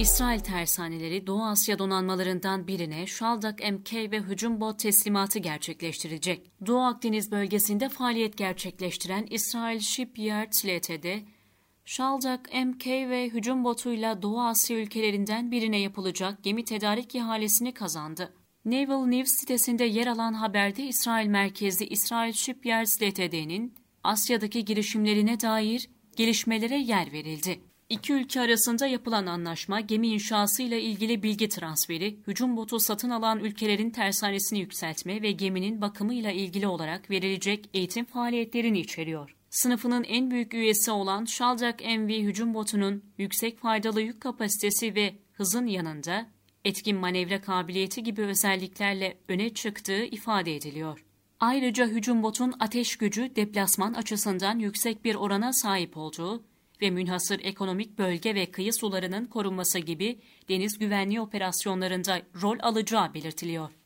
İsrail tersaneleri Doğu Asya donanmalarından birine Shaldak MK ve hücum bot teslimatı gerçekleştirecek. Doğu Akdeniz bölgesinde faaliyet gerçekleştiren İsrail Shipyard LTD, Shaldak MK ve hücum botuyla Doğu Asya ülkelerinden birine yapılacak gemi tedarik ihalesini kazandı. Naval News sitesinde yer alan haberde İsrail merkezli İsrail Shipyards LTD'nin Asya'daki girişimlerine dair gelişmelere yer verildi. İki ülke arasında yapılan anlaşma gemi inşası ile ilgili bilgi transferi, hücum botu satın alan ülkelerin tersanesini yükseltme ve geminin bakımı ile ilgili olarak verilecek eğitim faaliyetlerini içeriyor. Sınıfının en büyük üyesi olan Shaldak MV hücum botunun yüksek faydalı yük kapasitesi ve hızın yanında etkin manevra kabiliyeti gibi özelliklerle öne çıktığı ifade ediliyor. Ayrıca hücum botun ateş gücü deplasman açısından yüksek bir orana sahip olduğu ve münhasır ekonomik bölge ve kıyı sularının korunması gibi deniz güvenliği operasyonlarında rol alacağı belirtiliyor.